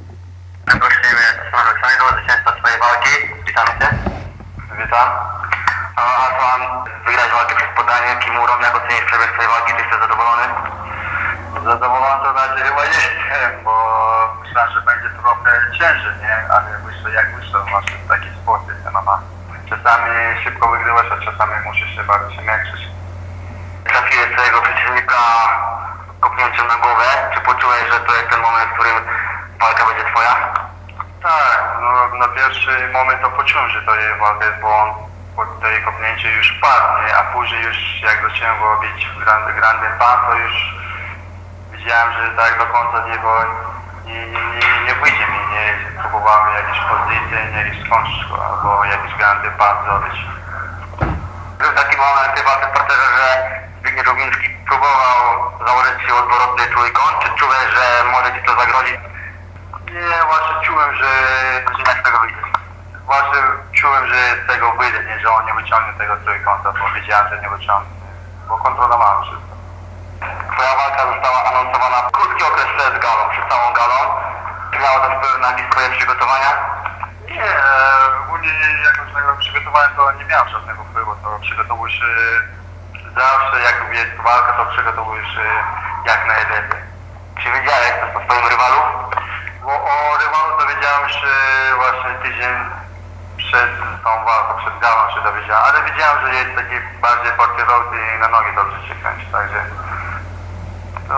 Jest Słanek Sajdo, zwycięzca swojej walki. Witamy cię. Witam. A Aslan, wygrać walkę przez podanie Kimurą. Jak ocenisz przebieg swojej walki? Czy jesteś zadowolony? Zadowolony to znaczy chyba nie jestem, bo myślałem, że będzie trochę ciężej, nie? Ale wyszło jak wyszło, masz taki sport jest MMA. Czasami szybko wygrywasz, a czasami musisz się bardzo się męczyć. Trafiłeś swojego przeciwnika kopnięciem na głowę. Czy poczułeś, że to jest ten moment, w którym walka będzie twoja? Tak, no na pierwszy moment to poczułem, że to jest walka, bo on po tej kopnięcie już padł, nie? A później już jak zacząłem go bić w grand, grande pan, to już widziałem, że tak do końca nie, bo nie, nie, nie, nie wyjdzie mi, nie? Próbowałem jakieś pozycje, nie jakieś skończyć albo jakiś grande pan zrobić. Był taki moment walce w parterze, że Zbigniew Rubiński próbował założyć się odwrotny trójkąt. Czy czułeś, że może ci to zagrozić? Nie, właśnie czułem, że Jak z tego wyjdziesz? Właśnie czułem, że z tego wyjdę, nie, że on nie wyciągnie tego trójkąta, bo wiedziałem, że nie wyciągnie, bo kontrolowałem wszystko. Twoja walka została anonsowana w krótki okres przed galą, przed całą galą. Czy miało to wpływ na jakieś twoje przygotowania? Nie, ogólnie jakoś tego przygotowałem, to nie miałem żadnego wpływu, to przygotowuję się zawsze, jak jest walka, to przygotowuję się jak najlepiej. Czy wiedziałeś coś o swoim rywalu? Bo o rywalu to wiedziałem już e, właśnie tydzień przed tą walką, przed galą się dowiedziałem, ale wiedziałem, że jest taki bardziej portierowcy i na nogi dobrze się kręci, także to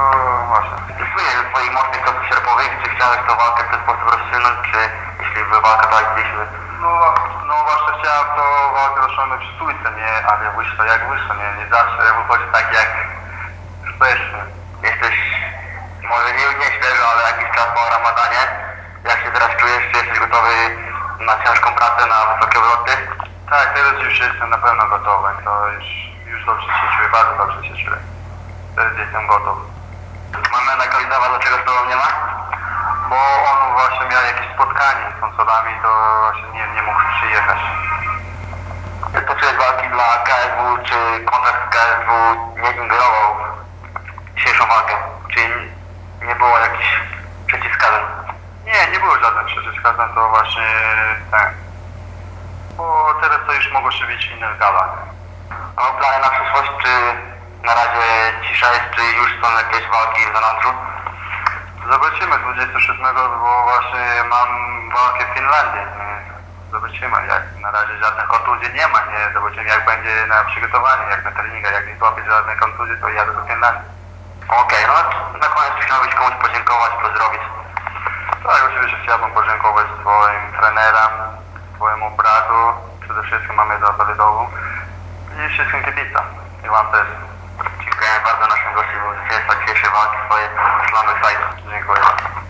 właśnie. Słyniesz ze swoich mocnych sierpowych? Czy chciałeś tą walkę w ten sposób rozstrzygnąć? Czy jeśli by walka tak gdzieś... No, no właśnie chciałem to walkę rozciągnąć w stójce, nie, ale wyszło jak wyszło, nie, nie zawsze wychodzi tak jak chcesz. Jesteś może nie, nie świeżo, ale jakiś czas po ramadanie. Jak się teraz czujesz? Czy jesteś gotowy na ciężką pracę, na wysokie obroty? Tak, teraz już jestem na pewno gotowy, to już, już dobrze się czuję, bardzo dobrze się czuję. Teraz jestem gotów. Mamy Kalidawa, dlaczego z tobą nie ma? Bo on właśnie miał jakieś spotkanie z sąsiadami, to właśnie nie, nie mógł przyjechać. Toczyłeś walki dla KSW, czy kontrakt z KSW nie ingerował w dzisiejszą walkę? Czy nie było jakichś przeciwwskazań? Nie, nie było żadnych przeciwwskazań, to właśnie ten. Bo teraz to już mogło się być inne gala. A Mamy plany na przyszłość, czy na razie cisza jest, czy już są jakieś walki w zanadrzu? Zobaczymy 26, bo właśnie mam walkę w Finlandii. Zobaczymy, jak na razie żadnych kontuzji nie ma, nie? Zobaczymy jak będzie na przygotowaniu, jak na treningach, jak nie złapię żadnej kontuzji, to jadę do Finlandii. Okej, no na koniec chciałbyś komuś podziękować, pozdrowić. Tak, oczywiście chciałbym podziękować swoim trenerom, swojemu bratu, przede wszystkim mamie Zawalidową i wszystkim kibicom. I wam też. Dziękujemy bardzo naszym gościom za dzisiejszej walki swojej Islamic Fight.